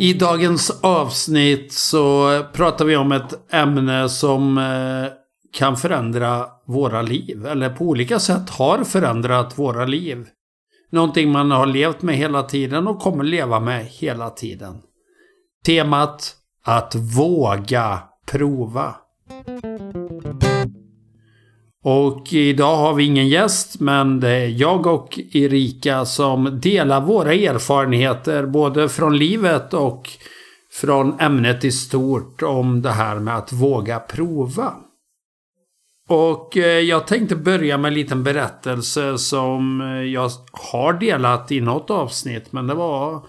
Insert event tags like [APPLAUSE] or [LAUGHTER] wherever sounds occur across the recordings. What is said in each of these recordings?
I dagens avsnitt så pratar vi om ett ämne som eh, kan förändra våra liv. Eller på olika sätt har förändrat våra liv. Någonting man har levt med hela tiden och kommer leva med hela tiden. Temat att våga prova. Och idag har vi ingen gäst, men det är jag och Erika som delar våra erfarenheter både från livet och från ämnet i stort om det här med att våga prova. Och eh, jag tänkte börja med en liten berättelse som eh, jag har delat i något avsnitt, men det var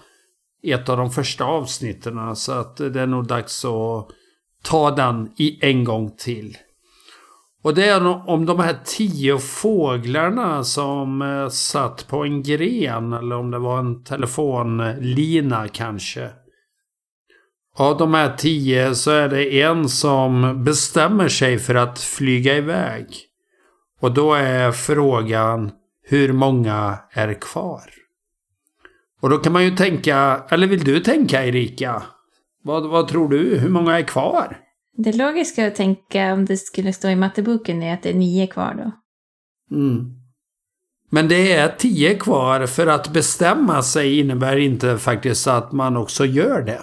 ett av de första avsnitten, så att det är nog dags att ta den i en gång till. Och det är om de här tio fåglarna som eh, satt på en gren eller om det var en telefonlina kanske. Av de här tio så är det en som bestämmer sig för att flyga iväg. Och då är frågan hur många är kvar? Och då kan man ju tänka, eller vill du tänka Erika? Vad, vad tror du? Hur många är kvar? Det logiska att tänka om det skulle stå i matteboken är att det är nio kvar då. Mm. Men det är tio kvar för att bestämma sig innebär inte faktiskt att man också gör det.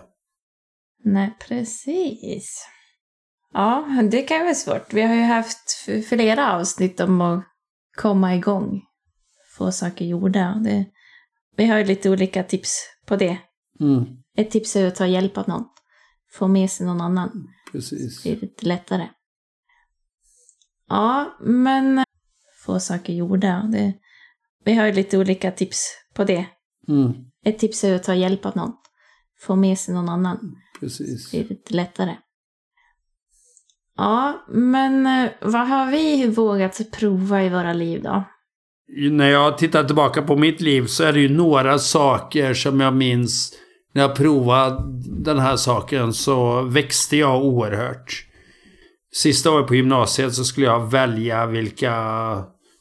Nej, precis. Ja, det kan vara svårt. Vi har ju haft flera avsnitt om att komma igång. Få saker gjorda. Det, vi har ju lite olika tips på det. Mm. Ett tips är att ta hjälp av någon. Få med sig någon annan. Precis. Det blir lite lättare. Ja, men få saker gjorda. Det, vi har ju lite olika tips på det. Mm. Ett tips är att ta hjälp av någon. Få med sig någon annan. Precis. Det blir lite lättare. Ja, men eh, vad har vi vågat prova i våra liv då? När jag tittar tillbaka på mitt liv så är det ju några saker som jag minns när jag provade den här saken så växte jag oerhört. Sista året på gymnasiet så skulle jag välja vilka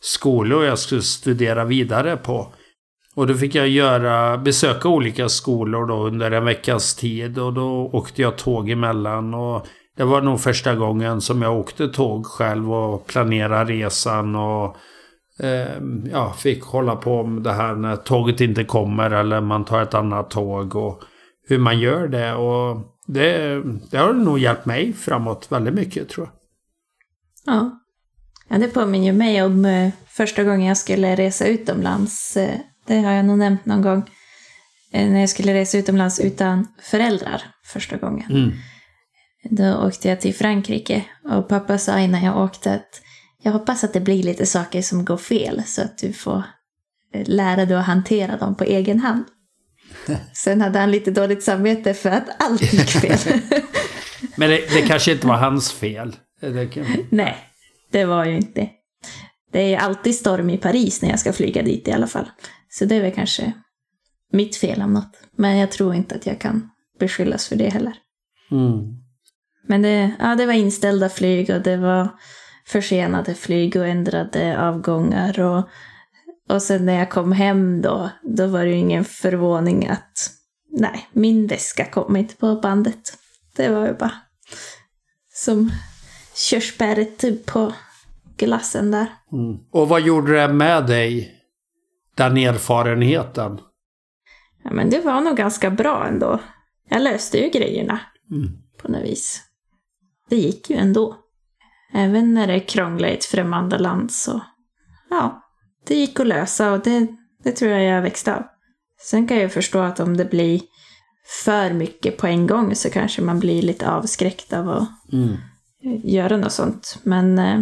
skolor jag skulle studera vidare på. Och då fick jag göra, besöka olika skolor då under en veckas tid och då åkte jag tåg emellan. Och det var nog första gången som jag åkte tåg själv och planerade resan och ja, fick hålla på med det här när tåget inte kommer eller man tar ett annat tåg och hur man gör det. Och det, det har nog hjälpt mig framåt väldigt mycket tror jag. Ja. Ja, det påminner mig om eh, första gången jag skulle resa utomlands. Eh, det har jag nog nämnt någon gång. Eh, när jag skulle resa utomlands utan föräldrar första gången. Mm. Då åkte jag till Frankrike och pappa sa innan jag åkte att jag hoppas att det blir lite saker som går fel så att du får lära dig att hantera dem på egen hand. [LAUGHS] Sen hade han lite dåligt samvete för att allt gick fel. [LAUGHS] Men det, det, kanske inte var hans fel. Det kan... Nej, det var ju inte. Det är alltid storm i Paris när jag ska flyga dit i alla fall. Så det är väl kanske mitt fel om något. Men jag tror inte att jag kan beskyllas för det heller. Mm. Men det, ja, det var inställda flyg och det var försenade flyg och ändrade avgångar. Och, och sen när jag kom hem då, då var det ju ingen förvåning att nej, min väska kom inte på bandet. Det var ju bara som körsbäret på glassen där. Mm. Och vad gjorde det med dig? Den erfarenheten? Ja, men det var nog ganska bra ändå. Jag löste ju grejerna Mm. på något vis. Det gick ju ändå. Även när det krånglade i ett främmande land så, ja, det gick att lösa och det, det tror jag jag växte av. Sen kan jag ju förstå att om det blir för mycket på en gång så kanske man blir lite avskräckt av att Mm. göra något sånt. Men eh,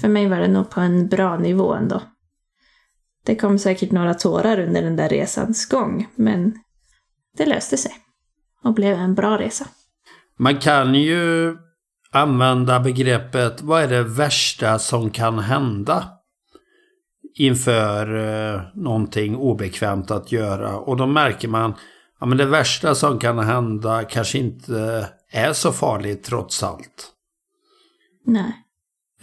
för mig var det nog på en bra nivå ändå. Det kom säkert några tårar under den där resans gång, men det löste sig. Och blev en bra resa. Man kan ju använda begreppet vad är det värsta som kan hända inför eh, någonting obekvämt att göra. Och då märker man ja, men det värsta som kan hända kanske inte är så farligt trots allt. Nej.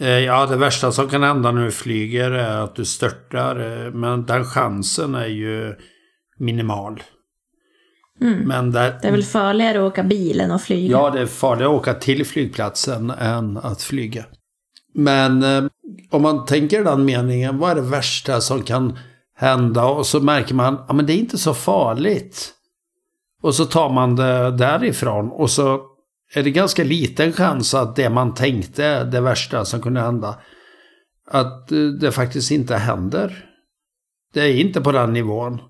Eh, ja, det värsta som kan hända när du flyger är att du störtar. eh, Men den chansen är ju minimal. Mm. Men där, Det är väl farligare att åka bil än att flyga. Ja, det är farligare att åka till flygplatsen än att flyga. Men eh, om man tänker den meningen, vad är det värsta som kan hända? Och så märker man, ja men det är inte så farligt. Och så tar man det därifrån och så är det ganska liten chans att det man tänkte, det värsta som kunde hända, att eh, det faktiskt inte händer. Det är inte på den nivån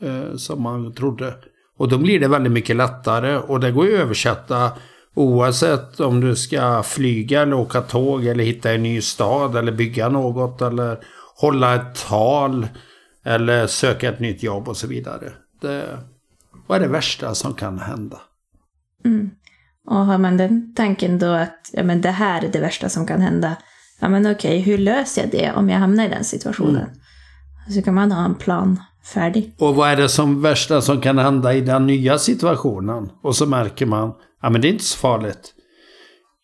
eh, som man trodde. Och då blir det väldigt mycket lättare och det går ju att översätta oavsett om du ska flyga eller åka tåg eller hitta en ny stad eller bygga något eller hålla ett tal eller söka ett nytt jobb och så vidare. Det, vad är det värsta som kan hända? Mm. Och har man den tanken då att ja, men det här är det värsta som kan hända. Ja men okej, hur löser jag det om jag hamnar i den situationen? Mm. Så kan man ha en plan färdig. Och vad är det som värsta som kan hända i den nya situationen? Och så märker man, ja men det är inte så farligt.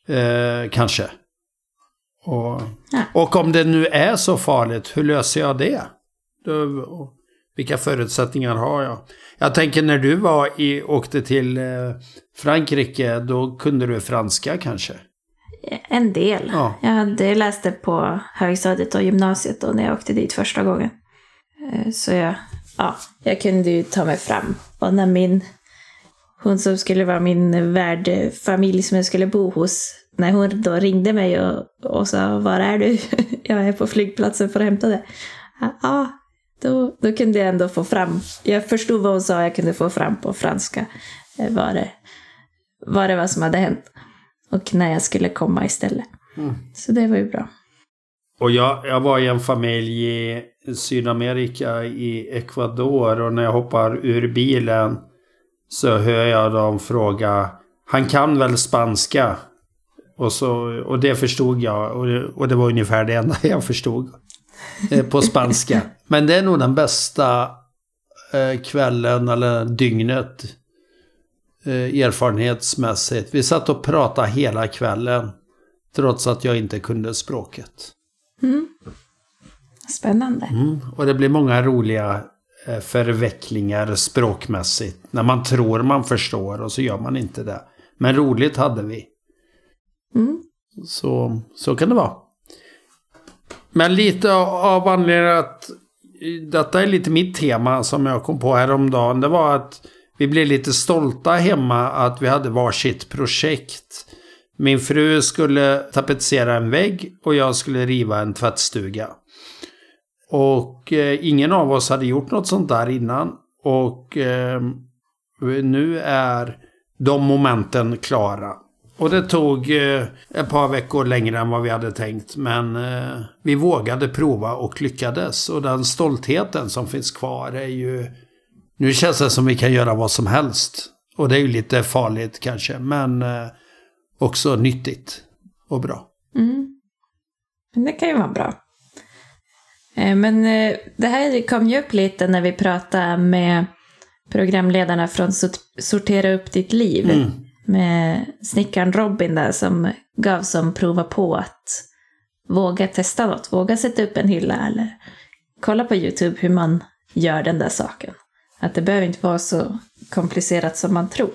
Eh, kanske. Och, Ja. och om det nu är så farligt, hur löser jag det? Då, vilka förutsättningar har jag? Jag tänker när du var i, åkte till eh, Frankrike, då kunde du franska kanske? En del. Ja. Jag hade läste på högstadiet och gymnasiet då när jag åkte dit första gången. Eh, Så jag, ja, jag kunde ju ta mig fram. Och när min, hon som skulle vara min värdfamilj som jag skulle bo hos, när hon då ringde mig och, och sa var är du? [LAUGHS] jag är på flygplatsen för att hämta dig. Ja, då, då kunde jag ändå få fram, jag förstod vad hon sa, jag kunde få fram på franska eh, vad det, vad det var som hade hänt. Och när jag skulle komma istället. Mm. Så det var ju bra. Och jag, jag var i en familj i Sydamerika, i Ecuador. Och när jag hoppar ur bilen så hör jag dem fråga Han kan väl spanska? Och, så, och det förstod jag. Och det, och det var ungefär det enda [LAUGHS] jag förstod. eh, På spanska. Men det är nog den bästa eh, kvällen eller dygnet eh, erfarenhetsmässigt. Vi satt och pratade hela kvällen. Trots att jag inte kunde språket. Mm. Spännande. Mm. Och det blir många roliga eh, förvecklingar språkmässigt. När man tror man förstår och så gör man inte det. Men roligt hade vi. Mm. Så, så kan det vara. Men lite av anledningen att detta är lite mitt tema som jag kom på häromdagen. Det var att vi blev lite stolta hemma att vi hade varsitt projekt. Min fru skulle tapetsera en vägg och jag skulle riva en tvättstuga. Och eh, ingen av oss hade gjort något sånt där innan. Och eh, nu är de momenten klara. Och det tog eh, ett par veckor längre än vad vi hade tänkt. Men eh, vi vågade prova och lyckades. Och den stoltheten som finns kvar är ju... Nu känns det som vi kan göra vad som helst. Och det är ju lite farligt kanske. Men eh, också nyttigt och bra. Mm. Men det kan ju vara bra. Eh, Men eh, det här kom ju upp lite när vi pratade med programledarna från Sort- Sortera upp ditt liv. Mm. Med snickaren Robin där som gav som prova på att våga testa något. Våga sätta upp en hylla eller kolla på YouTube hur man gör den där saken. Att det behöver inte vara så komplicerat som man tror.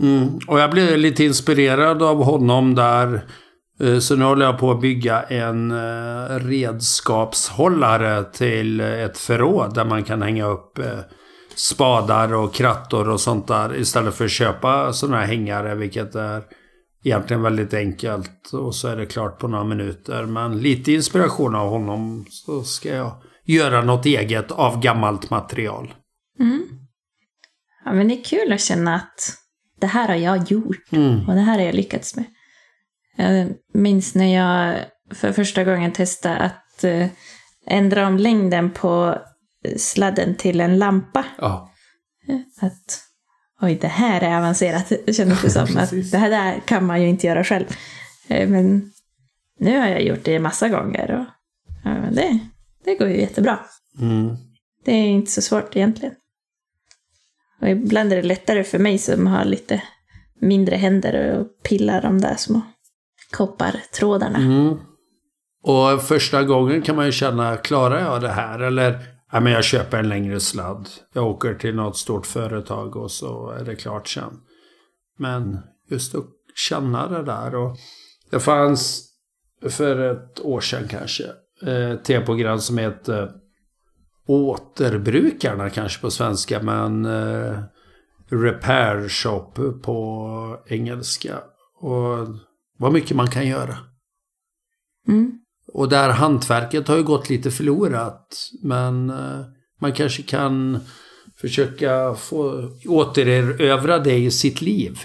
Mm. Och jag blev lite inspirerad av honom där. Eh, så nu håller jag på att bygga en eh, redskapshållare till ett förråd där man kan hänga upp eh, spadar och krattor och sånt där istället för att köpa sådana här hängare vilket är egentligen väldigt enkelt och så är det klart på några minuter. Men lite inspiration av honom så ska jag göra något eget av gammalt material. Mm. Ja, men det är kul att känna att det här har jag gjort Mm. och det här har jag lyckats med. Jag minns när jag för första gången testade att eh, ändra om längden på sladden till en lampa. Ja. Att oj, det här är avancerat, [LAUGHS] kändes det som. att det här där kan man ju inte göra själv. Eh, Men nu har jag gjort det massa gånger och ja, det, det går ju jättebra. Mm. Det är inte så svårt egentligen. Och ibland är det lättare för mig som har lite mindre händer och pillar de där små koppartrådarna. Mm. Och första gången kan man ju känna, klarar jag det här? Eller, ja men jag köper en längre sladd. Jag åker till något stort företag och så är det klart sen. Men just att känna det där och det fanns för ett år sedan kanske eh, ett tv-program som heter Återbrukarna kanske på svenska men eh, Repair Shop på engelska. Och vad mycket man kan göra. Mm. Och där hantverket har ju gått lite förlorat. Men eh, man kanske kan försöka få återerövra det i sitt liv.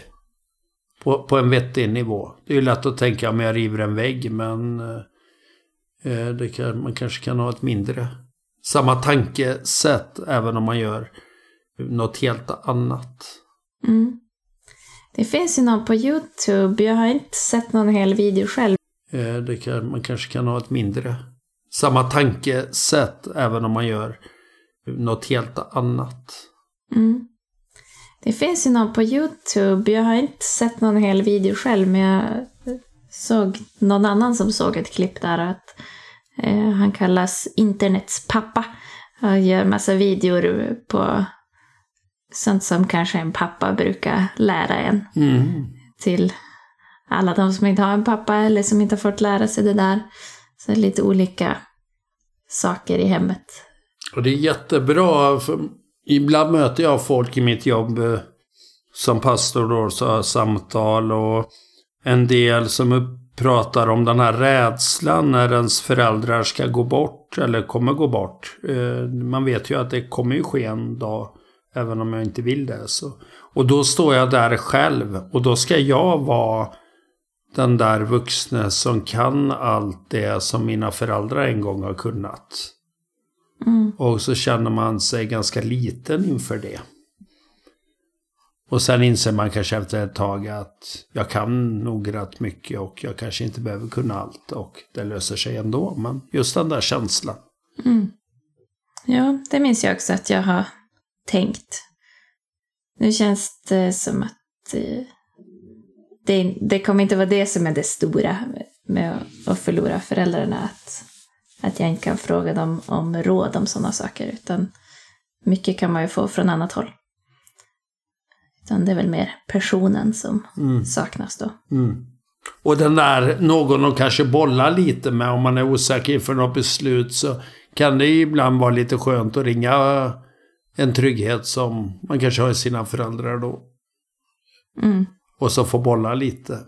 På, på en vettig nivå. Det är ju lätt att tänka om jag river en vägg men eh, eh, det kan, man kanske kan ha ett mindre. Samma tankesätt även om man gör något helt annat. Mm. Det finns ju någon på YouTube, jag har inte sett någon hel video själv. Eh, det kan, man kanske kan ha ett mindre. Samma tankesätt även om man gör något helt annat. Mm. Det finns ju någon på YouTube, jag har inte sett någon hel video själv men jag såg någon annan som såg ett klipp där att han kallas internets pappa. Han gör massa videor på sånt som kanske en pappa brukar lära en Mm. till alla de som inte har en pappa eller som inte har fått lära sig det där. Så lite olika saker i hemmet. Och det är jättebra. För ibland möter jag folk i mitt jobb eh, som pastor då, så har jag samtal och en del som upp- pratar om den här rädslan när ens föräldrar ska gå bort eller kommer gå bort. Eh, Man vet ju att det kommer ju ske en dag även om jag inte vill det. Så. Och då står jag där själv och då ska jag vara den där vuxne som kan allt det som mina föräldrar en gång har kunnat. Mm. Och så känner man sig ganska liten inför det. Och sen inser man kanske efter ett tag att jag kan nog rätt mycket och jag kanske inte behöver kunna allt och det löser sig ändå. Men just den där känslan. Mm. Ja, det minns jag också att jag har tänkt. Nu känns det som att eh, det, det kommer inte vara det som är det stora med att- att förlora föräldrarna. Att, att jag inte kan fråga dem om råd om sådana saker. Utan mycket kan man ju få från annat håll. Utan det är väl mer personen som Mm. saknas då. Mm. Och den där någon att kanske bolla lite med om man är osäker inför något beslut så kan det ibland vara lite skönt att ringa en trygghet som man kanske har i sina föräldrar då. Mm. Och så få bolla lite.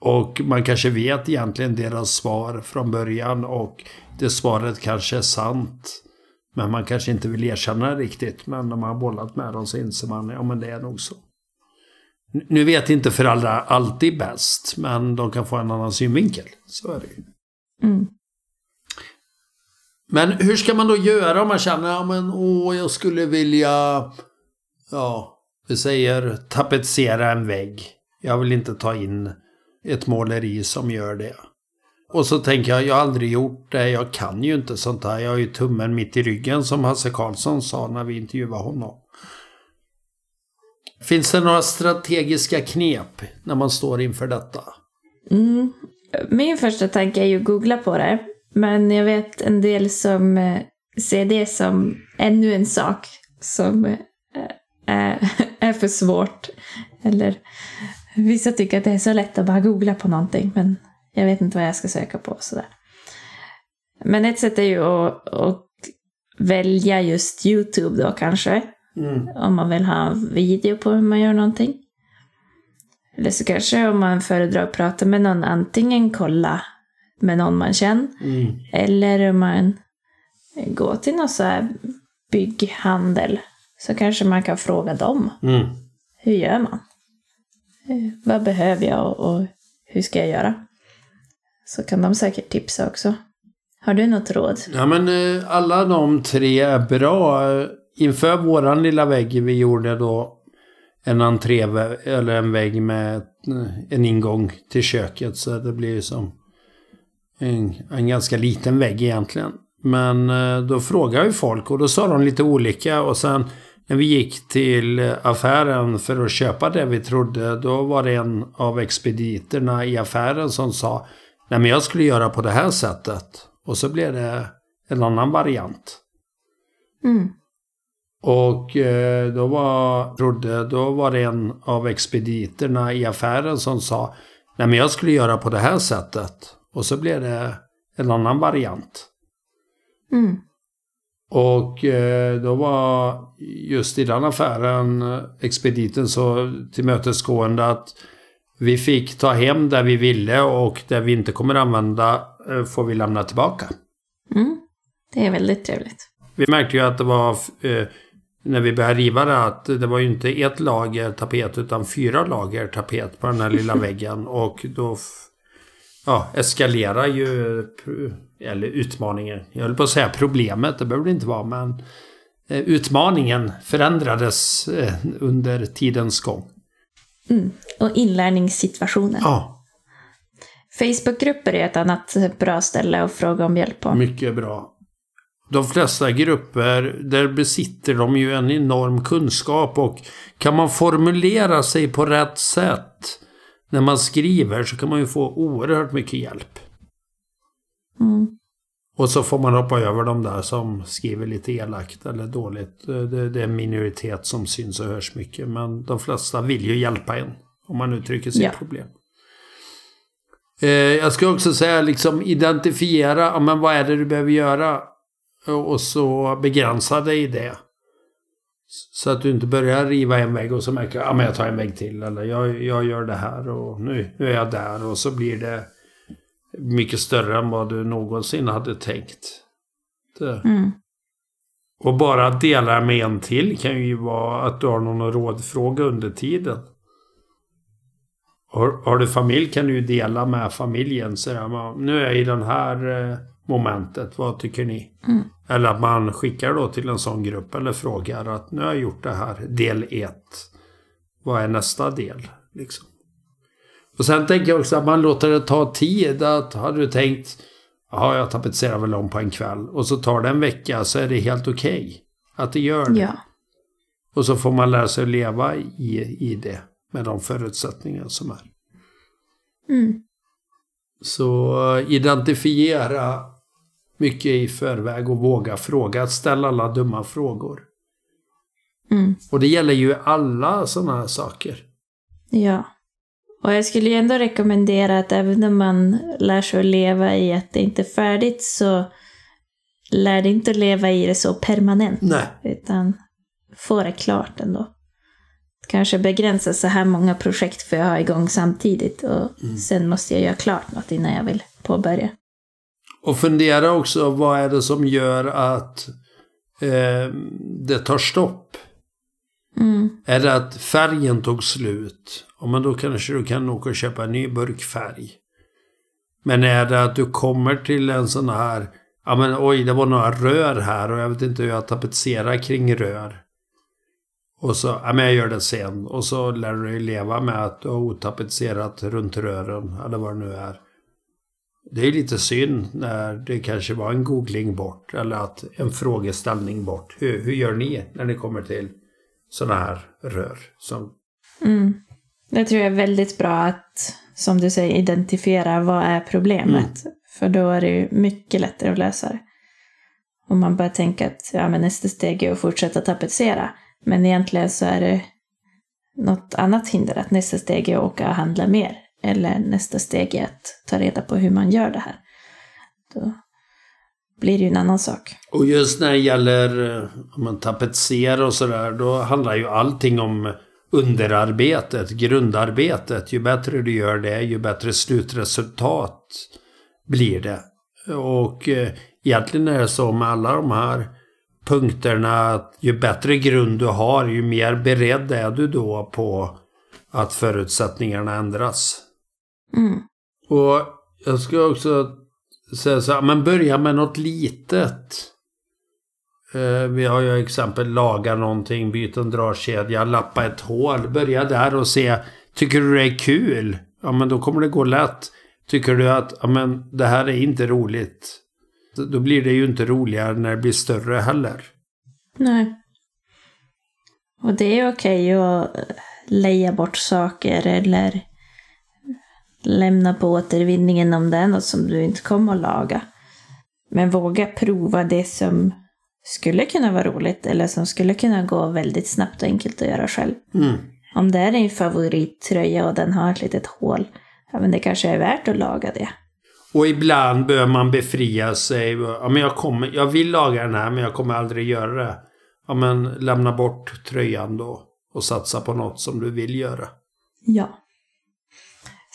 Och man kanske vet egentligen deras svar från början och det svaret kanske är sant. Men man kanske inte vill erkänna det riktigt. Men när man har bollat med dem så inser man, ja men det är nog så. Nu vet inte föräldrar alltid bäst, men de kan få en annan synvinkel. Så är det ju. Mm. Men hur ska man då göra om man känner, ja men åh, jag skulle vilja, ja, vi säger tapetsera en vägg. Jag vill inte ta in ett måleri som gör det. Och så tänker jag, jag har aldrig gjort det, jag kan ju inte sånt här. Jag har ju tummen mitt i ryggen som Hasse Karlsson sa när vi intervjuade honom. Finns det några strategiska knep när man står inför detta? Mm. Min första tanke är ju att googla på det. Men jag vet en del som eh, ser det som ännu en sak som eh, är, [LAUGHS] är för svårt. Eller vissa tycker att det är så lätt att bara googla på någonting men jag vet inte vad jag ska söka på. Sådär. Men ett sätt är ju att, att välja just YouTube då kanske. Mm. Om man vill ha en video på hur man gör någonting. Eller så kanske om man föredrar att prata med någon, antingen kolla med någon man känner. Mm. Eller om man går till någon så här bygghandel. Så kanske man kan fråga dem. Mm. Hur gör man? Eh, Vad behöver jag och, och hur ska jag göra? Så kan de säkert tipsa också. Har du något råd? Ja men eh, alla de tre är bra. Inför våran lilla vägg vi gjorde då en entré eller en vägg med eh, en ingång till köket. Så det blir ju som en, en ganska liten vägg egentligen. Men eh, då frågade ju folk och då sa de lite olika och sen när vi gick till affären för att köpa det vi trodde, då var det en av expediterna i affären som sa Nej men jag skulle göra på det här sättet. Och så blev det en annan variant. Mm. Och eh, då var, trodde, då var det en av expediterna i affären som sa Nej men jag skulle göra på det här sättet. Och så blev det en annan variant. Mm. Och eh, då var just i den affären eh, expediten så tillmötesgående att vi fick ta hem det vi ville och det vi inte kommer använda eh, får vi lämna tillbaka. Mm. Det är väldigt trevligt. Vi märkte ju att det var när vi började riva det att det var ju inte ett lager tapet utan fyra lager tapet på den här lilla [LAUGHS] väggen och då ja, eskalerar ju eller utmaningen. Jag höll på att säga problemet, det behöver det inte vara, men eh, utmaningen förändrades eh, under tidens gång. Mm. Och inlärningssituationen. Ja. Facebookgrupper är ett annat bra ställe att fråga om hjälp på. Mycket bra. De flesta grupper, där besitter de ju en enorm kunskap och kan man formulera sig på rätt sätt när man skriver så kan man ju få oerhört mycket hjälp. Mm. Och så får man hoppa över de där som skriver lite elakt eller dåligt. Det, det är en minoritet som syns och hörs mycket. Men de flesta vill ju hjälpa en. Om man uttrycker sitt Ja. problem. Eh, jag ska också säga liksom identifiera, ja, men vad är det du behöver göra? Och så begränsa dig i det. Så att du inte börjar riva en vägg och så märker jag, ja men jag tar en vägg till. Eller jag, jag gör det här och nu, nu är jag där. Och så blir det mycket större än vad du någonsin hade tänkt. Mm. Och bara dela med en till kan ju vara att du har någon rådfråga under tiden. Har, har du familj kan du ju dela med familjen. Så där, man, nu är jag i den här eh, momentet, vad tycker ni? Mm. Eller att man skickar då till en sån grupp eller frågar att nu har jag gjort det här, del 1. Vad är nästa del? Liksom. Och sen tänker jag också att man låter det ta tid. Att har du tänkt, ja jag tapetserar väl om på en kväll. Och så tar det en vecka så är det helt okej. att det gör det. Ja. Och så får man lära sig att leva i, i det. Med de förutsättningar som är. Mm. Så eh, identifiera mycket i förväg och våga fråga. Ställ alla dumma frågor. Mm. Och det gäller ju alla sådana här saker. Ja. Och jag skulle ju ändå rekommendera att även om man lär sig att leva i att det inte är färdigt så lär det inte att leva i det så permanent. Nej. Utan få det klart ändå. Kanske begränsa så här många projekt för jag ha igång samtidigt och sen måste jag göra klart något innan jag vill påbörja. Och fundera också, vad är det som gör att eh, det tar stopp? Mm. Är det att färgen tog slut? Ja, men då kanske du kan åka och köpa en ny burk färg. Men är det att du kommer till en sån här, ja men oj, det var några rör här och jag vet inte hur jag tapetserar kring rör. Och så, ja men jag gör det sen. Och så lär du dig leva med att du har otapetserat runt rören, eller vad det nu är. Det är lite synd när det kanske var en googling bort, eller att en frågeställning bort. Hur, hur gör ni när ni kommer till sådana här rör? Som, Mm. Det tror jag är väldigt bra att, som du säger, identifiera vad är problemet. För då är det ju mycket lättare att lösa det. Om man bara tänker att ja, men nästa steg är att fortsätta tapetsera. Men egentligen så är det något annat hinder. Att nästa steg är att åka och handla mer. Eller nästa steg är att ta reda på hur man gör det här. Då blir det ju en annan sak. och just när det gäller eh, om man tapetserar och sådär, då handlar ju allting om underarbetet, grundarbetet. Ju bättre du gör det, ju bättre slutresultat blir det. Och eh, egentligen är det så med alla de här punkterna att ju bättre grund du har, ju mer beredd är du då på att förutsättningarna ändras. Mm. Och jag ska också säga så här, men börja med något litet. Eh, vi har ju exempel laga någonting, byta en dragkedja, lappa ett hål. Börja där och se. Tycker du det är kul? Ja men då kommer det gå lätt. Tycker du att ja, men det här är inte roligt. Då blir det ju inte roligare när det blir större heller. Nej. Och det är okej att eh, leja bort saker eller lämna på återvinningen om det är något som du inte kommer att laga. Men våga prova det som skulle kunna vara roligt eller som skulle kunna gå väldigt snabbt och enkelt att göra själv. Mm. Om det är din favorittröja och den har ett litet hål, ja men det kanske är värt att laga det. Och ibland bör man befria sig. Ja, men jag, kommer, jag vill laga den här men jag kommer aldrig göra det. Ja men lämna bort tröjan då. Och satsa på något som du vill göra. Ja.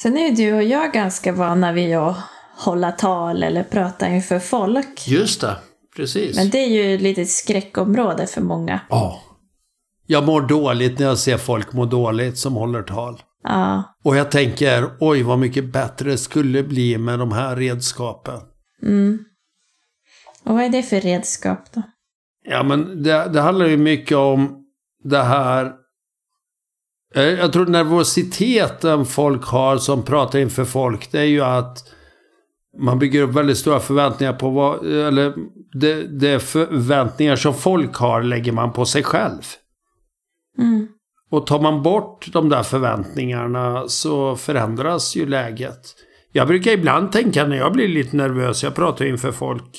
Sen är ju du och jag ganska vana vid att hålla tal eller prata inför folk. Just det, precis. Men det är ju ett litet skräckområde för många. Ja. Jag mår dåligt när jag ser folk må dåligt som håller tal. Ja. Och jag tänker, oj vad mycket bättre det skulle bli med de här redskapen. Mm. Och vad är det för redskap då? Ja men det, det handlar ju mycket om det här Jag tror nervositeten folk har som pratar inför folk, det är ju att man bygger upp väldigt stora förväntningar på vad, eller det, det förväntningar som folk har lägger man på sig själv. Mm. Och tar man bort de där förväntningarna så förändras ju läget. Jag brukar ibland tänka när jag blir lite nervös, jag pratar inför folk,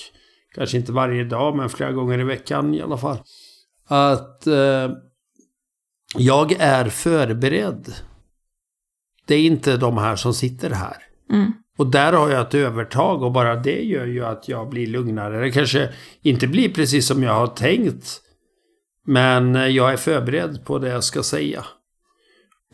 kanske inte varje dag men flera gånger i veckan i alla fall. Att eh, jag är förberedd. Det är inte de här som sitter här. Mm. Och där har jag ett övertag och bara det gör ju att jag blir lugnare. Det kanske inte blir precis som jag har tänkt. Men jag är förberedd på det jag ska säga.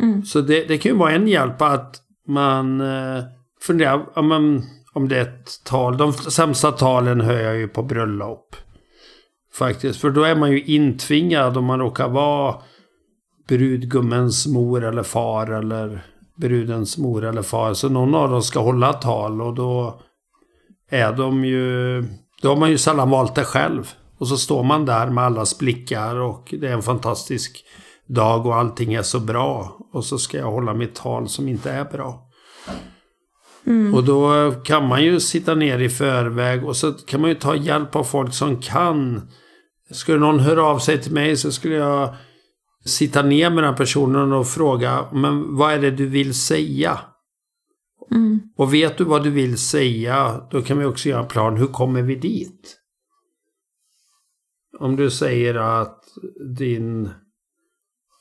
Mm. Så det, det kan ju vara en hjälp att man eh, funderar ja, men, om det är ett tal. De sämsta talen hör jag ju på bröllop. Faktiskt. För då är man ju intvingad om man råkar vara brudgummens mor eller far eller brudens mor eller far. Så någon av dem ska hålla tal och då är de ju... Då har man ju sällan valt det själv. Och så står man där med allas blickar och det är en fantastisk dag och allting är så bra. Och så ska jag hålla mitt tal som inte är bra. Och då kan man ju sitta ner i förväg och så kan man ju ta hjälp av folk som kan. Skulle någon höra av sig till mig så skulle jag sitta ner med den personen och fråga men vad är det du vill säga? Mm. Och vet du vad du vill säga, då kan vi också göra en plan. Hur kommer vi dit? Om du säger att din...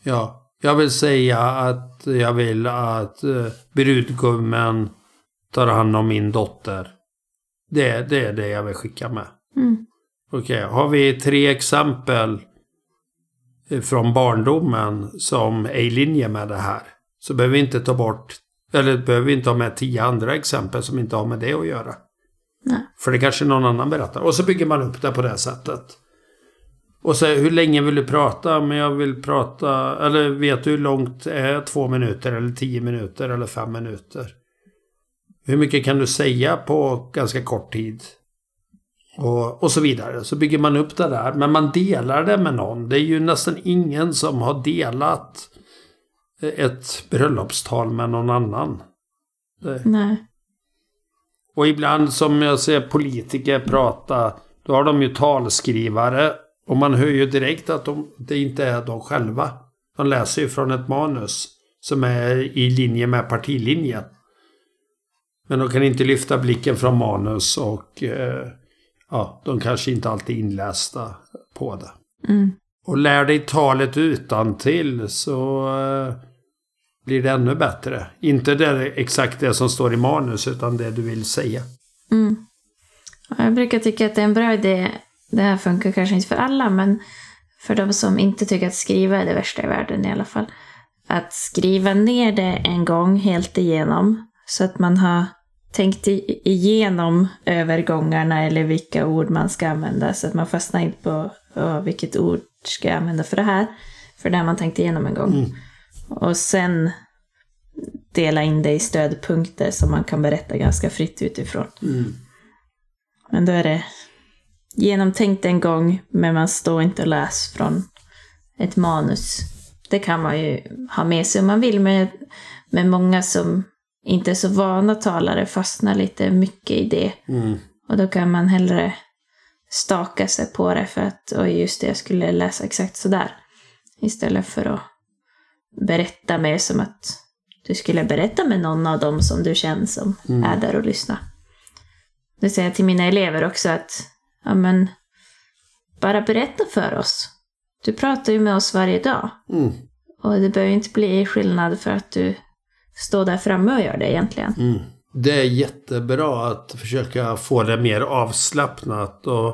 Ja, jag vill säga att jag vill att eh, brudgummen tar hand om min dotter. Det, det är det jag vill skicka med. Mm. Okej, har vi tre exempel från barndomen som är i linje med det här. Så behöver vi inte ta bort, eller behöver vi inte ha med tio andra exempel som inte har med det att göra. Nej. För det kanske någon annan berättar. Och så bygger man upp det på det sättet. Och så hur länge vill du prata? Men jag vill prata, eller vet du hur långt är två minuter eller tio minuter eller fem minuter? Hur mycket kan du säga på ganska kort tid? Och, och så vidare. Så bygger man upp det där. Men man delar det med någon. Det är ju nästan ingen som har delat ett bröllopstal med någon annan. Det. Nej. Och ibland som jag ser politiker prata, då har de ju talskrivare. Och man hör ju direkt att de, det inte är de själva. De läser ju från ett manus som är i linje med partilinjen. Men de kan inte lyfta blicken från manus och eh, ja, de kanske inte alltid är inlästa på det. Mm. Och lär dig talet utan till så eh, blir det ännu bättre. Inte det, exakt det som står i manus utan det du vill säga. Mm. Jag brukar tycka att det är en bra idé. Det här funkar kanske inte för alla, men för de som inte tycker att skriva är det värsta i världen i alla fall. Att skriva ner det en gång helt igenom. Så att man har tänkt igenom övergångarna eller vilka ord man ska använda. Så att man fastnar inte på "Åh, vilket ord ska jag använda för det här. För det har man tänkt igenom en gång. Mm. Och sen dela in det i stödpunkter som man kan berätta ganska fritt utifrån. Mm. Men då är det genomtänkt en gång, men man står inte och läser från ett manus. Det kan man ju ha med sig om man vill, men, men många som inte så vana talare fastnar lite mycket i det. Mm. Och då kan man hellre staka sig på det för att, oj just det, jag skulle läsa exakt sådär. Istället för att berätta mer som att du skulle berätta med någon av dem som du känner som Mm. är där och lyssnar. Det säger jag till mina elever också att, ja men, bara berätta för oss. Du pratar ju med oss varje dag. Mm. Och det behöver inte bli skillnad för att du står där framme och gör det egentligen. Mm. Det är jättebra att försöka få det mer avslappnat. Och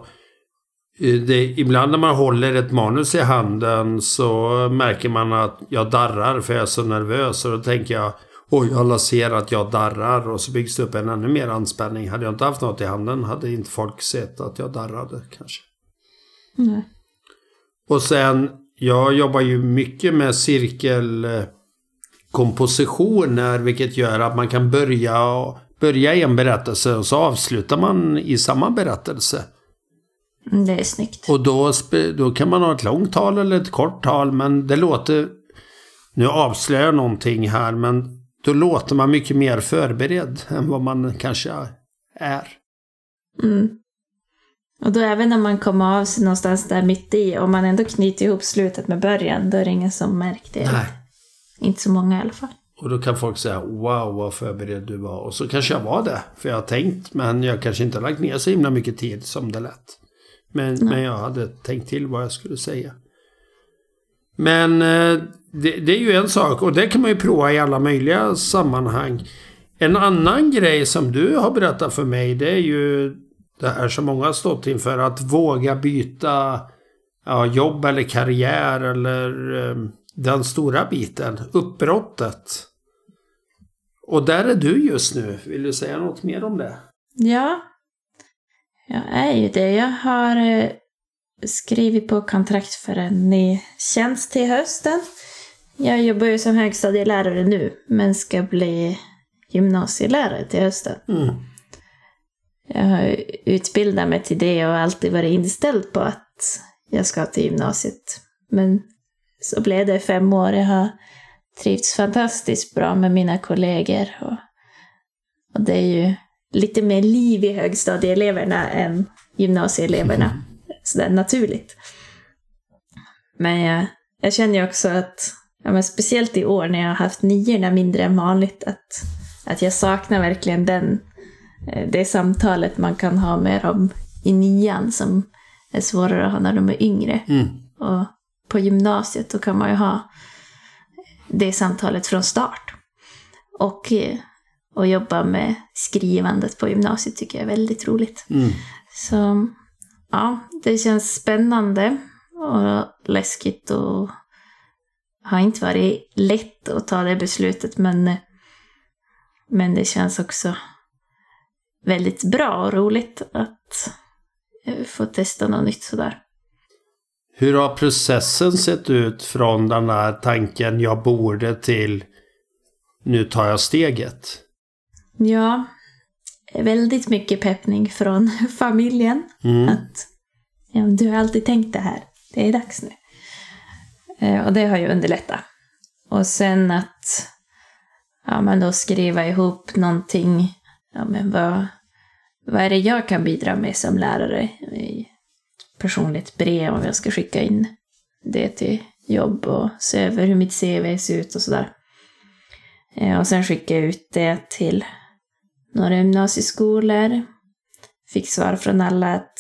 eh, det, ibland när man håller ett manus i handen så märker man att jag darrar för jag är så nervös. Och då tänker jag oj, alla ser att jag darrar och så byggs det upp en ännu mer anspänning. Hade jag inte haft något i handen hade inte folk sett att jag darrade kanske. Nej. Och sen, jag jobbar ju mycket med cirkelkompositioner vilket gör att man kan börja, börja i en berättelse och så avslutar man i samma berättelse. Mm, Det är snyggt. Och då, då kan man ha ett långt tal eller ett kort tal men det låter... Nu avslöjar jag någonting här men då låter man mycket mer förberedd än vad man kanske är. Mm. Och då även när man kommer av sig någonstans där mitt i, om man ändå knyter ihop slutet med början, då är det ingen som märker det. Nej. Inte så många i alla fall. Och då kan folk säga wow vad förberedd du var. Och så kanske jag var det. För jag har tänkt men jag kanske inte har lagt ner så himla mycket tid som det lät. Men, men jag hade tänkt till vad jag skulle säga. Men eh, det, det är ju en sak och det kan man ju prova i alla möjliga sammanhang. En annan grej som du har berättat för mig det är ju det här som många har stått inför. Att våga byta ja, jobb eller karriär eller eh, den stora biten. Uppbrottet. Och där är du just nu. Vill du säga något mer om det? Ja, jag är ju det. Jag har eh, skrivit på kontrakt för en ny tjänst till hösten. Jag jobbar ju som högstadielärare nu, men ska bli gymnasielärare till hösten. Mm. Jag har utbildat mig till det och alltid varit inställd på att jag ska till gymnasiet. Men så blev det fem år. Jag har trivts fantastiskt bra med mina kollegor. Och, och det är ju lite mer liv i högstadieeleverna än gymnasieeleverna. Sådär naturligt. Men jag, jag känner ju också att, ja, speciellt i år när jag har haft niorna mindre än vanligt, att, att jag saknar verkligen den, eh, det samtalet man kan ha med dem i nian som är svårare att ha när de är yngre. Mm. Och på gymnasiet då kan man ju ha det samtalet från start. Och, eh, och jobba med skrivandet på gymnasiet tycker jag är väldigt roligt. Mm. Så ja, det känns spännande och läskigt och har inte varit lätt att ta det beslutet men, men det känns också väldigt bra och roligt att eh, få testa något nytt sådär. Hur har processen sett ut från den här tanken jag borde till nu tar jag steget? Ja, väldigt mycket peppning från [LAUGHS] familjen. Mm. Att ja, du har alltid tänkt det här, det är dags nu. Eh, och det har ju underlättat. Och sen att ja, men då skriva ihop någonting, ja, men vad, vad är det jag kan bidra med som lärare? I personligt brev om jag ska skicka in det till jobb och se över hur mitt CV ser ut och sådär. Eh, och sen skicka ut det till några gymnasieskolor. Fick svar från alla att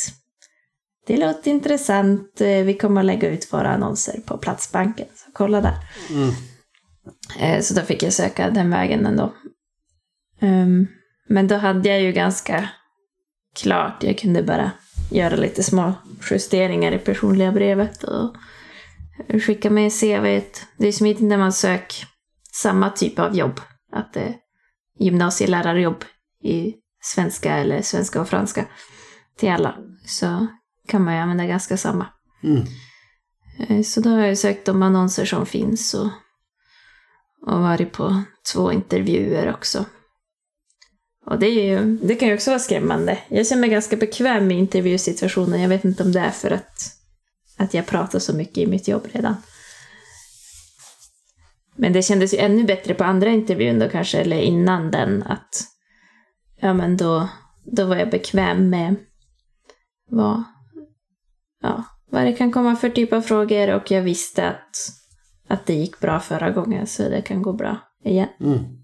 det låter intressant, eh, vi kommer att lägga ut våra annonser på Platsbanken. Så kolla där. Mm. Eh, Så då fick jag söka den vägen ändå. Ehm, Men då hade jag ju ganska klart, jag kunde bara göra lite små justeringar i personliga brevet och skicka med CV. Det är smidigt när man söker samma typ av jobb. Att det är gymnasielärarjobb i svenska eller svenska och franska till alla. Så kan man ju använda ganska samma. Mm. Eh, Så då har jag sökt de annonser som finns och, och varit på två intervjuer också. Och det, är ju, det kan ju också vara skrämmande. Jag känner mig ganska bekväm i intervjusituationen. Jag vet inte om det är för att, att jag pratar så mycket i mitt jobb redan. Men det kändes ju ännu bättre på andra intervjun då kanske, eller innan den, att ja men då, då var jag bekväm med vad, ja, vad det kan komma för typ av frågor och jag visste att, att det gick bra förra gången så det kan gå bra igen. Mm.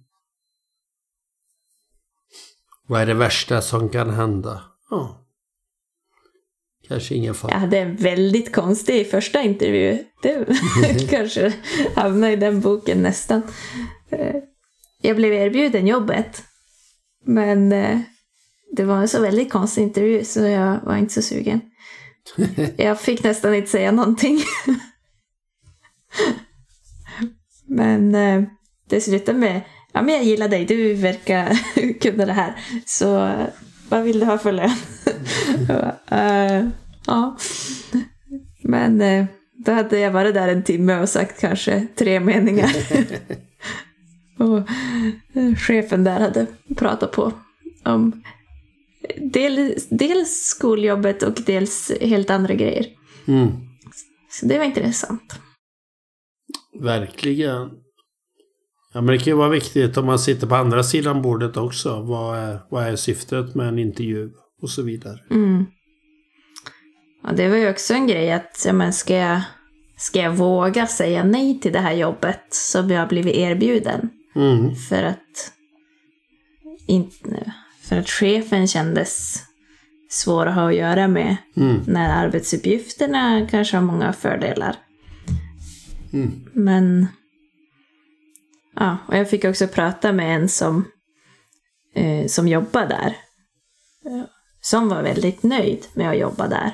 Vad är det värsta som kan hända? Ja. Kanske ingen fara. Jag hade en väldigt konstig första intervju. Det [LAUGHS] kanske hamnade i den boken nästan. Eh, jag blev erbjuden jobbet. Men eh, det var en så väldigt konstig intervju så jag var inte så sugen. [LAUGHS] Jag fick nästan inte säga någonting. Men eh, det slutade med ja men jag gillar dig, du verkar [LAUGHS] kunna det här. Så vad vill du ha för lön? [LAUGHS] uh, ja. Men uh, då hade jag varit där en timme och sagt kanske tre meningar. [LAUGHS] och uh, chefen där hade pratat på om del, dels skoljobbet och dels helt andra grejer. Mm. Så det var intressant. Verkligen. Ja, men det kan ju vara viktigt om man sitter på andra sidan bordet också. Vad är, vad är syftet med en intervju och så vidare. Mm. Ja, det var ju också en grej att, ja, men ska, jag, ska jag våga säga nej till det här jobbet som jag har blivit erbjuden? Mm. För att, inte, för att chefen kändes svår att ha att göra med Mm. när arbetsuppgifterna kanske har många fördelar. Mm. Men... Ja, och jag fick också prata med en som, eh, som jobbar där. Som var väldigt nöjd med att jobba där.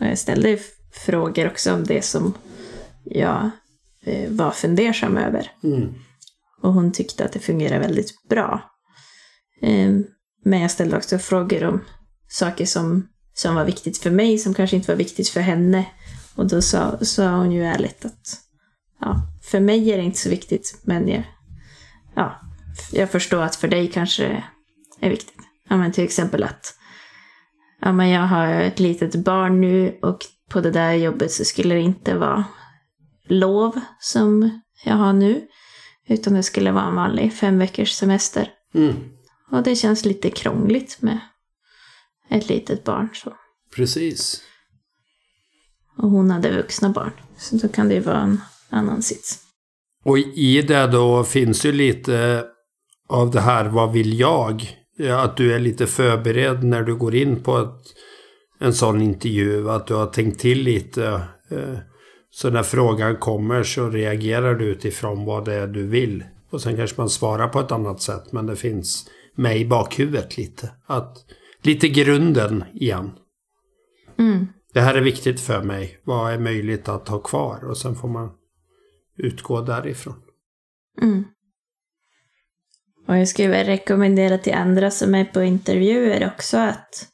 Och jag ställde frågor också om det som jag eh, var fundersam över. Mm. Och hon tyckte att det fungerar väldigt bra. Eh, Men jag ställde också frågor om saker som, som var viktigt för mig, som kanske inte var viktigt för henne. Och då sa, sa hon ju ärligt att ja, för mig är det inte så viktigt, men jag, ja, jag förstår att för dig kanske är viktigt. Ja, men till exempel att ja, men jag har ett litet barn nu och på det där jobbet så skulle det inte vara lov som jag har nu. Utan det skulle vara en vanlig fem veckors semester. Mm. Och det känns lite krångligt med ett litet barn. Så. Precis. Och hon hade vuxna barn. Så då kan det ju vara en annan sits. Och i det då finns ju lite av det här, vad vill jag? Ja, Att du är lite förberedd när du går in på ett, en sån intervju. Att du har tänkt till lite. eh, Så när frågan kommer så reagerar du utifrån vad det är du vill. Och sen kanske man svarar på ett annat sätt. Men det finns med i bakhuvudet lite. Att, lite grunden igen. Mm. Det här är viktigt för mig. Vad är möjligt att ha kvar? Och sen får man utgå därifrån. Mm. Och jag skulle väl rekommendera till andra som är på intervjuer också att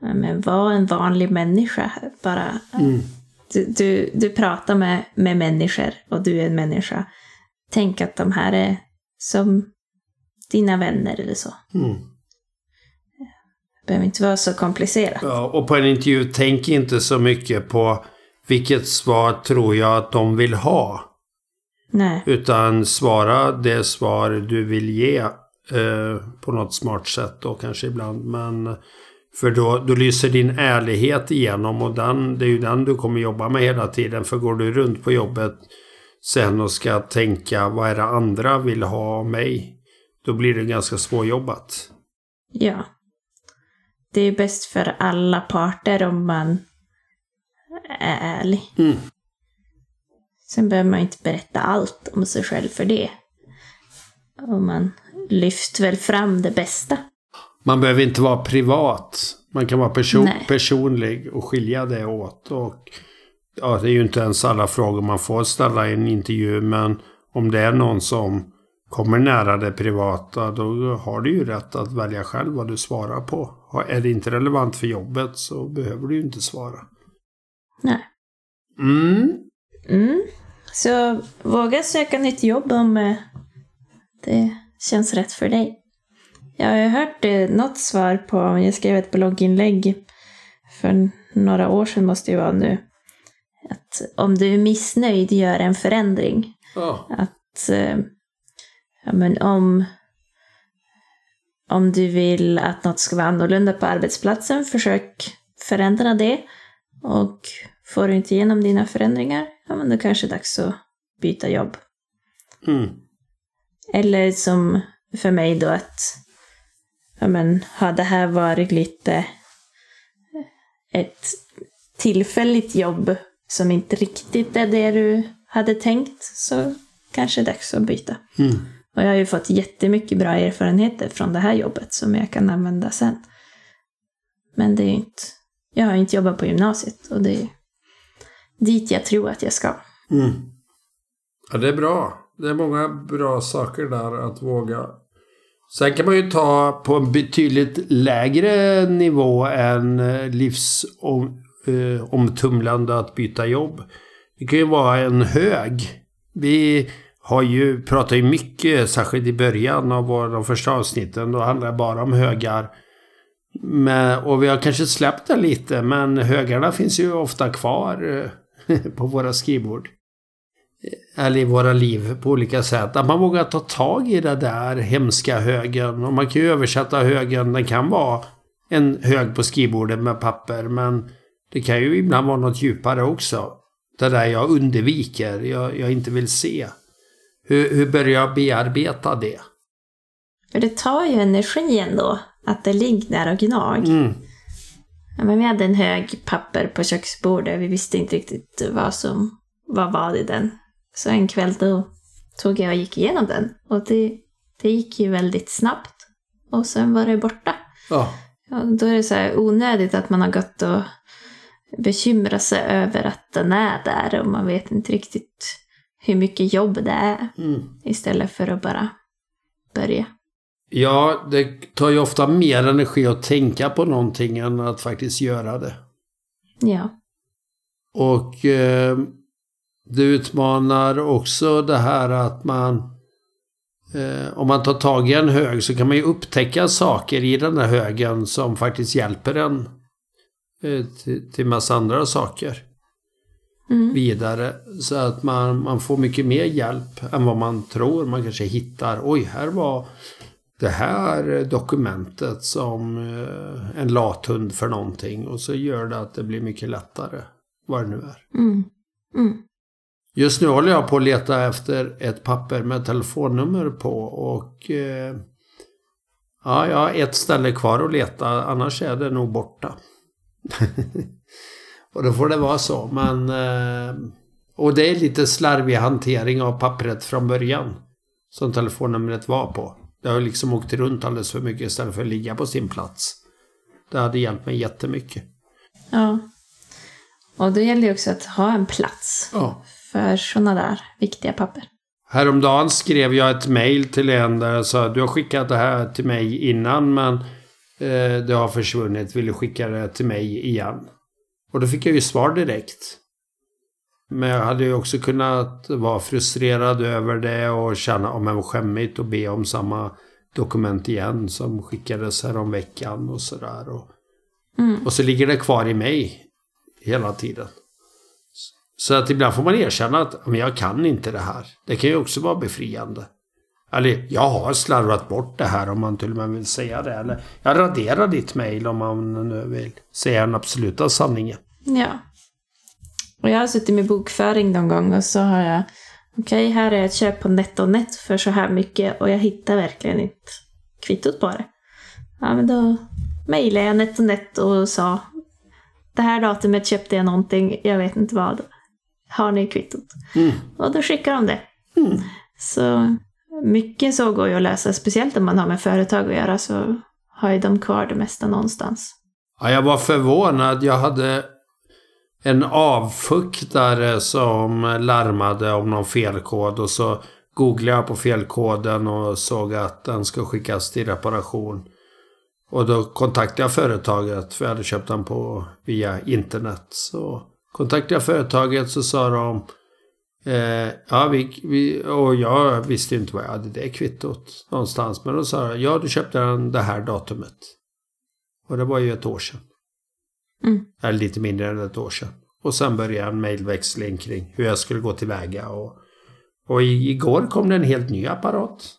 ja, men var en vanlig människa. Bara, Mm. du, du, du pratar med, med människor och du är en människa. Tänk att de här är som dina vänner eller så. Mm. Det behöver inte vara så komplicerat. Ja, och på en intervju, tänk inte så mycket på vilket svar tror jag att de vill ha. Nej. Utan svara det svar du vill ge eh, på något smart sätt då kanske ibland. Men för då, då lyser din ärlighet igenom och den, det är ju den du kommer jobba med hela tiden. För går du runt på jobbet sen och ska tänka vad är det andra vill ha av mig. Då blir det ganska svårjobbat. Ja. Det är bäst för alla parter om man är ärlig. Mm. Sen behöver man inte berätta allt om sig själv för det. Och man lyfter väl fram det bästa. Man behöver inte vara privat. Man kan vara person, Nej. personlig och skilja det åt. Och, ja, det är ju inte ens alla frågor man får ställa i en intervju. Men om det är någon som kommer nära det privata. Då har du ju rätt att välja själv vad du svarar på. Är det inte relevant för jobbet så behöver du ju inte svara. Nej. Mm. Mm. Så våga söka nytt jobb om eh, det känns rätt för dig. Ja, jag har hört eh, något svar på, jag skrev ett blogginlägg för några år sedan måste det vara nu. Att om du är missnöjd, gör en förändring. Ja. Att eh, ja, men om, om du vill att något ska vara annorlunda på arbetsplatsen, försök förändra det. Och får du inte igenom dina förändringar, ja men då kanske det är dags att byta jobb. Mm. Eller som för mig då att, ja men, har det här varit lite ett tillfälligt jobb som inte riktigt är det du hade tänkt, så kanske det är dags att byta. Mm. Och jag har ju fått jättemycket bra erfarenheter från det här jobbet som jag kan använda sen. Men det är ju inte, jag har inte jobbat på gymnasiet och det är dit jag tror att jag ska. Mm. Ja, det är bra. Det är många bra saker där att våga. Sen kan man ju ta på en betydligt lägre nivå än livsomtumlande att byta jobb. Det kan ju vara en hög. Vi har ju, pratar ju mycket, särskilt i början av vår, de första avsnitten, då handlar det bara om högar. Men, och vi har kanske släppt det lite, men högarna finns ju ofta kvar eh, [LAUGHS] på våra skrivbord. Eller i våra liv på olika sätt. Att man vågar ta tag i det där hemska högen. Och man kan ju översätta högen, den kan vara en hög på skrivbordet med papper, men det kan ju ibland vara något djupare också. Det där jag undviker, jag, jag inte vill se. Hur, hur börjar jag bearbeta det? För det tar ju energi ändå att det ligger där och gnag. Mm. Ja, men vi hade en hög papper på köksbordet. Vi visste inte riktigt vad som var vad i den. Så en kväll då tog jag och gick igenom den. Och det, det gick ju väldigt snabbt. Och sen var det borta. Ja. Ja, då är det så här onödigt att man har gått och bekymrat sig över att den är där och man vet inte riktigt hur mycket jobb det är. Mm. Istället för att bara börja. Ja, det tar ju ofta mer energi att tänka på någonting än att faktiskt göra det. Ja. Och eh, det utmanar också det här att man eh, om man tar tag i en hög så kan man ju upptäcka saker i den här högen som faktiskt hjälper en eh, till, till massa andra saker Mm. vidare. Så att man, man får mycket mer hjälp än vad man tror. Man kanske hittar, oj, här var det här dokumentet som eh, en lathund för någonting. Och så gör det att det blir mycket lättare. Vad det nu är. Mm. Mm. Just nu håller jag på att leta efter ett papper med telefonnummer på och eh, ja, jag har ett ställe kvar att leta, annars är det nog borta. [LAUGHS] och då får det vara så, men eh, och det är lite slarvig hantering av pappret från början som telefonnumret var på. Det har liksom åkt runt alldeles för mycket istället för att ligga på sin plats. Det hade hjälpt mig jättemycket. Ja. Och då gäller det också att ha en plats Ja. för sådana där viktiga papper. Häromdagen skrev jag ett mail till en där jag sa du har skickat det här till mig innan men eh, det har försvunnit. Vill du skicka det till mig igen? Och då fick jag ju svar direkt. Men jag hade ju också kunnat vara frustrerad över det och känna om det var skämmigt och be om samma dokument igen som skickades här om veckan och sådär. Och, Mm. och så ligger det kvar i mig hela tiden. Så att ibland får man erkänna att men jag kan inte det här. Det kan ju också vara befriande. Eller jag har slarvat bort det här om man till och med vill säga det. Eller jag raderar ditt mail om man nu vill säga den absoluta sanningen. Ja. Och jag har suttit med bokföring någon gång och så har jag Okej, här är ett köp på NetOnNet för så här mycket och jag hittar verkligen inte kvittot på det. Ja, men då mejlade jag NetOnNet och sa Det här datumet köpte jag någonting, jag vet inte vad. Har ni kvittot? Mm. Och då skickar de det. Mm. Så mycket så går ju att lösa, speciellt om man har med företag att göra så har ju de kvar det mesta någonstans. Ja, jag var förvånad. Jag hade en avfuktare som larmade om någon felkod och så googlade jag på felkoden och såg att den ska skickas till reparation. Och då kontaktade jag företaget för jag hade köpt den på via internet. Så kontaktade jag företaget så sa de Eh, ja, vi, vi, och jag visste inte vad jag hade det kvittot någonstans. Men då sa de ja du köpte den det här datumet. Och det var ju ett år sedan. Mm. Eller lite mindre än ett år sedan. Och sen började en mejlväxling kring hur jag skulle gå tillväga. Och, och igår kom det en helt ny apparat.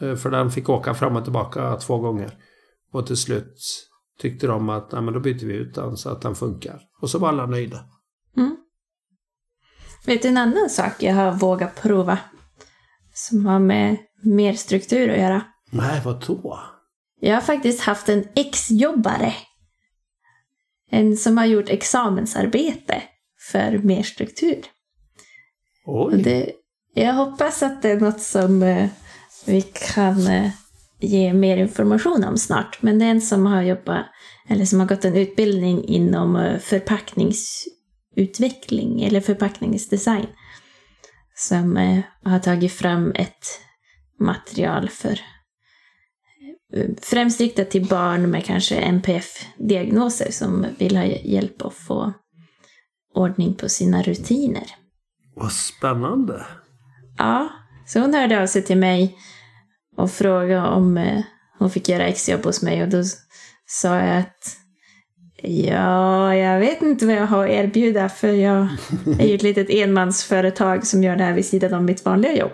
Eh, för den fick åka fram och tillbaka två gånger. Och till slut tyckte de att nej, men då byter vi ut den så att den funkar. Och så var alla nöjda. Mm. Vet du en annan sak jag har vågat prova? Som har med mer struktur att göra. Nej, vad då? Jag har faktiskt haft en exjobbare. En som har gjort examensarbete för mer struktur. Och Oj. det, jag hoppas att det är något som eh, vi kan eh, ge mer information om snart. Men det är en som har jobbat, eller som har gått en utbildning inom eh, förpackningsutveckling eller förpackningsdesign. Som eh, har tagit fram ett material för främst riktat till barn med kanske NPF-diagnoser som vill ha hjälp att få ordning på sina rutiner. Vad spännande. Ja, så hon hörde av sig till mig och frågade om eh, hon fick göra exjobb hos mig och då sa jag att ja, jag vet inte vad jag har att erbjuda för jag är ju ett litet enmansföretag som gör det här vid sidan om mitt vanliga jobb.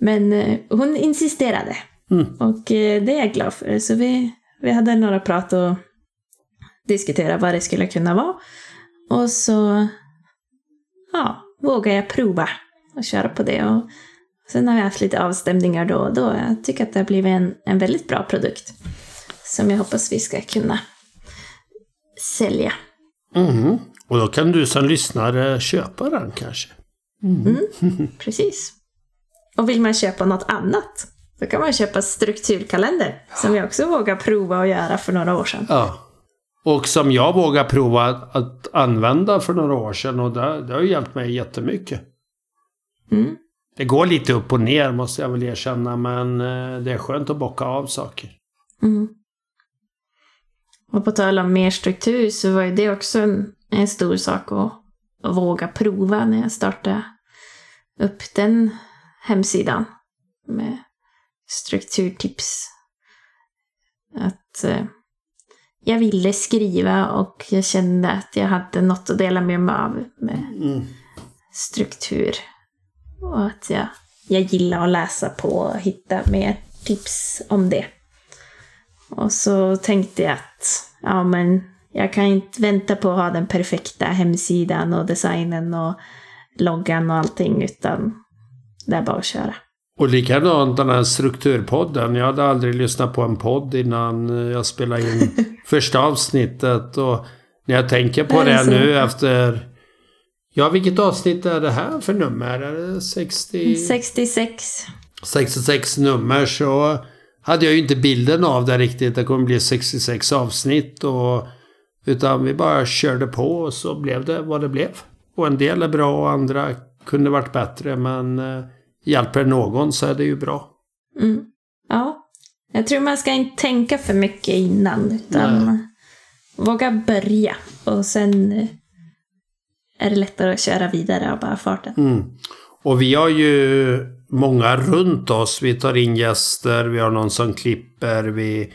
Men eh, hon insisterade Mm. och eh, det är jag glad för. Så vi, vi hade några prat och diskuterade vad det skulle kunna vara. Och så ja, vågar jag prova och köra på det. Och sen har vi haft lite avstämningar då och då. Jag tycker att det har blivit en, en väldigt bra produkt. Som jag hoppas vi ska kunna sälja. Mhm. Och då kan du som lyssnare köpa den kanske? [LAUGHS] Precis. Och vill man köpa något annat så kan man köpa strukturkalender. Som jag också vågar prova att göra för några år sedan. Ja. Och som jag vågar prova att, att använda för några år sedan och det, det har ju hjälpt mig jättemycket. Mm. Det går lite upp och ner måste jag väl erkänna men eh, det är skönt att bocka av saker. Mm. Och på tal om mer struktur så var ju det också en, en stor sak att, att våga prova när jag startade upp den hemsidan med strukturtips. Att eh, jag ville skriva och jag kände att jag hade något att dela med mig av med Mm. struktur. Och att jag, jag gillar att läsa på och hitta mer tips om det. Och så tänkte jag att ja, men jag kan inte vänta på att ha den perfekta hemsidan och designen och loggan och allting utan det är bara att köra. Och likadant den här strukturpodden. Jag hade aldrig lyssnat på en podd innan jag spelade in [LAUGHS] första avsnittet. Och när jag tänker på det nu efter... Ja, vilket avsnitt är det här för nummer? Är det 60... 66. 66 nummer så hade jag ju inte bilden av det riktigt. Det kommer bli 66 avsnitt och utan vi bara körde på och så blev det vad det blev. Och en del är bra och andra kunde varit bättre men eh, hjälper någon så är det ju bra. Mm. Ja, jag tror man ska inte tänka för mycket innan utan våga börja och sen eh, är det lättare att köra vidare av bara farten. Mm. Och vi har ju många runt oss. Vi tar in gäster, vi har någon som klipper, vi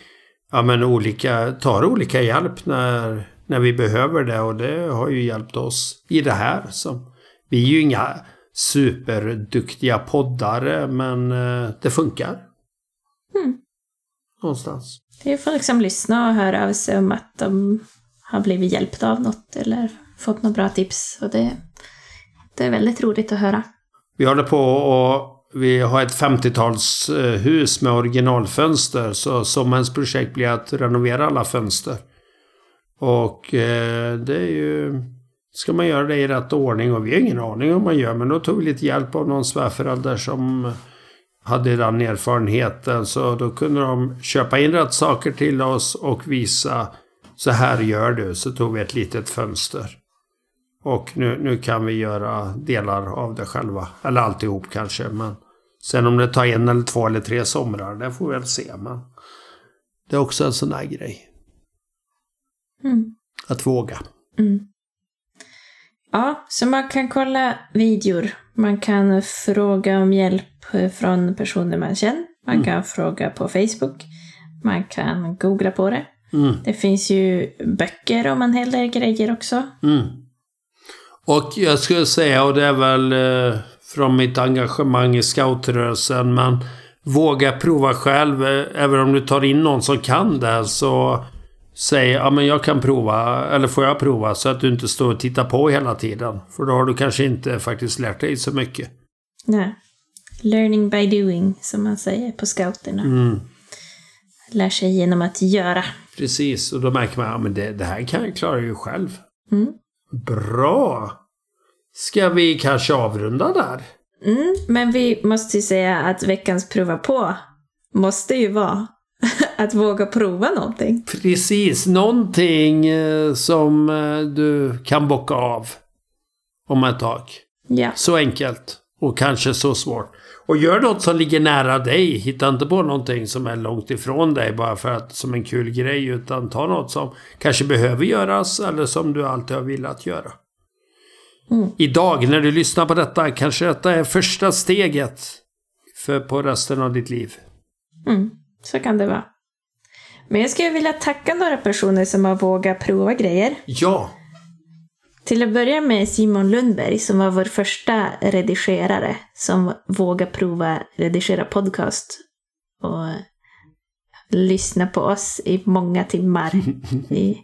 ja, men olika, tar olika hjälp när, när vi behöver det. Och det har ju hjälpt oss i det här. Som, vi är ju inga superduktiga poddare, men eh, det funkar. Mm. Någonstans. Det är folk som lyssnar och hör av sig om att de har blivit hjälpta av något eller fått några bra tips. Och det, det är väldigt roligt att höra. Vi håller på och vi har ett 50-talshus med originalfönster. Så sommarens projekt blir att renovera alla fönster. Och eh, det är ju... Ska man göra det i rätt ordning och vi har ingen aning om man gör. Men då tog vi lite hjälp av någon svärförälder som hade den erfarenheten. Så då kunde de köpa in rätt saker till oss och visa så här gör du. Så tog vi ett litet fönster. Och nu, nu kan vi göra delar av det själva. Eller alltihop kanske. Men sen om det tar en eller två eller tre somrar, det får vi väl se. Men det är också en sån där grej. Mm. Att våga. Mm. Ja, så man kan kolla videor. Man kan fråga om hjälp från personer man känner. Man Mm. kan fråga på Facebook. Man kan googla på det. Mm. Det finns ju böcker om en hel del grejer också. Mm. Och jag skulle säga, och det är väl eh, från mitt engagemang i scoutrörelsen, men våga prova själv. Eh, Även om du tar in någon som kan det så säg ja men jag kan prova, eller får jag prova? Så att du inte står och tittar på hela tiden. För då har du kanske inte faktiskt lärt dig så mycket. Nej. Learning by doing, som man säger på scouterna. Mm. Lär sig genom att göra. Precis, och då märker man att ja, men det, det här kan jag klara ju själv. Mm. Bra! Ska vi kanske avrunda där? Mm, men vi måste ju säga att veckans prova på måste ju vara [LAUGHS] att våga prova någonting. Precis, någonting eh, som eh, du kan bocka av om ett tag. Ja. Så enkelt. Och kanske så svårt. Och gör något som ligger nära dig. Hitta inte på någonting som är långt ifrån dig bara för att som en kul grej. Utan ta något som kanske behöver göras eller som du alltid har velat göra. Mm. Idag när du lyssnar på detta kanske detta är första steget för på resten av ditt liv. Mm, så kan det vara. Men jag skulle vilja tacka några personer som har vågat prova grejer. Ja, Till att börja med Simon Lundberg som var vår första redigerare som vågade prova redigera podcast och lyssna på oss i många timmar. [LAUGHS] I,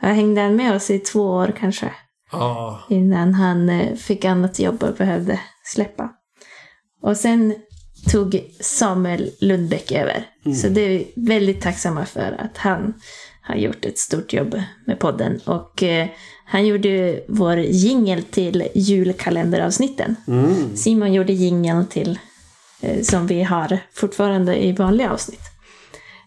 jag hängde han med oss i två år kanske ja, innan han eh, fick annat jobb och behövde släppa. Och sen tog Samuel Lundbäck över. Så det är vi väldigt tacksamma för att han har gjort ett stort jobb med podden. Och eh, han gjorde vår jingel till julkalenderavsnitten. mm. Simon gjorde jingeln till eh, som vi har fortfarande i vanliga avsnitt.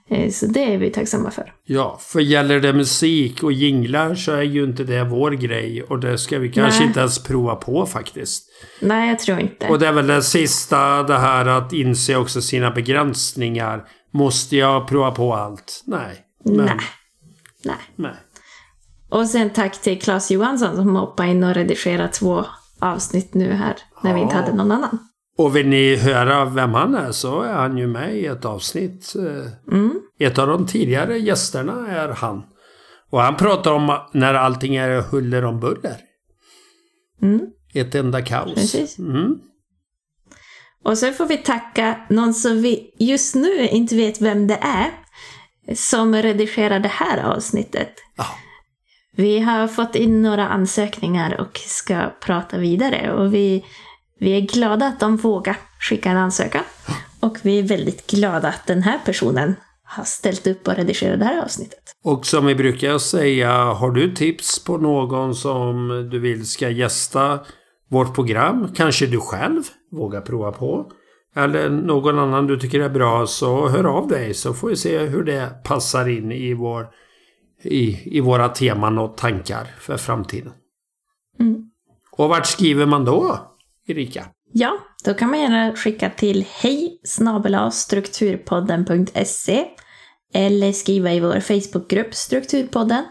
Eh, så det är vi tacksamma för. Ja, för gäller det musik och jinglar så är ju inte det vår grej. Och det ska vi kanske Nej. inte ens prova på faktiskt. Nej, jag tror inte. Och det är väl det sista, det här att inse också sina begränsningar. Måste jag prova på allt? Nej. Men, Nej. Nej. nej. Och sen tack till Claes Johansson som hoppade in och redigerade två avsnitt nu här när vi inte Ja. hade någon annan. Och vill ni höra vem han är så är han ju med i ett avsnitt. Eh, Mm. Ett av de tidigare gästerna är han. Och han pratar om när allting är huller om buller. Mm. Ett enda kaos. Mm. Och sen får vi tacka någon som vi just nu inte vet vem det är som redigerar det här avsnittet. Ja. Vi har fått in några ansökningar och ska prata vidare och vi, vi är glada att de vågar skicka en ansökan. Och vi är väldigt glada att den här personen har ställt upp och redigerat det här avsnittet. Och som vi brukar säga, har du tips på någon som du vill ska gästa vårt program? Kanske du själv vågar prova på? Eller någon annan du tycker är bra så hör av dig så får vi se hur det passar in i, vår, i, i våra teman och tankar för framtiden. Mm. Och vart skriver man då, Erika? Ja, då kan man gärna skicka till hej strukturpodden.se eller skriva i vår Facebookgrupp Strukturpodden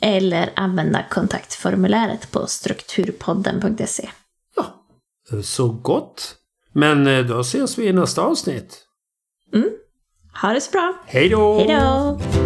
eller använda kontaktformuläret på strukturpodden.se. Ja, så gott. Men eh, då ses vi i nästa avsnitt. Ha det så bra! Hej då! Hej då!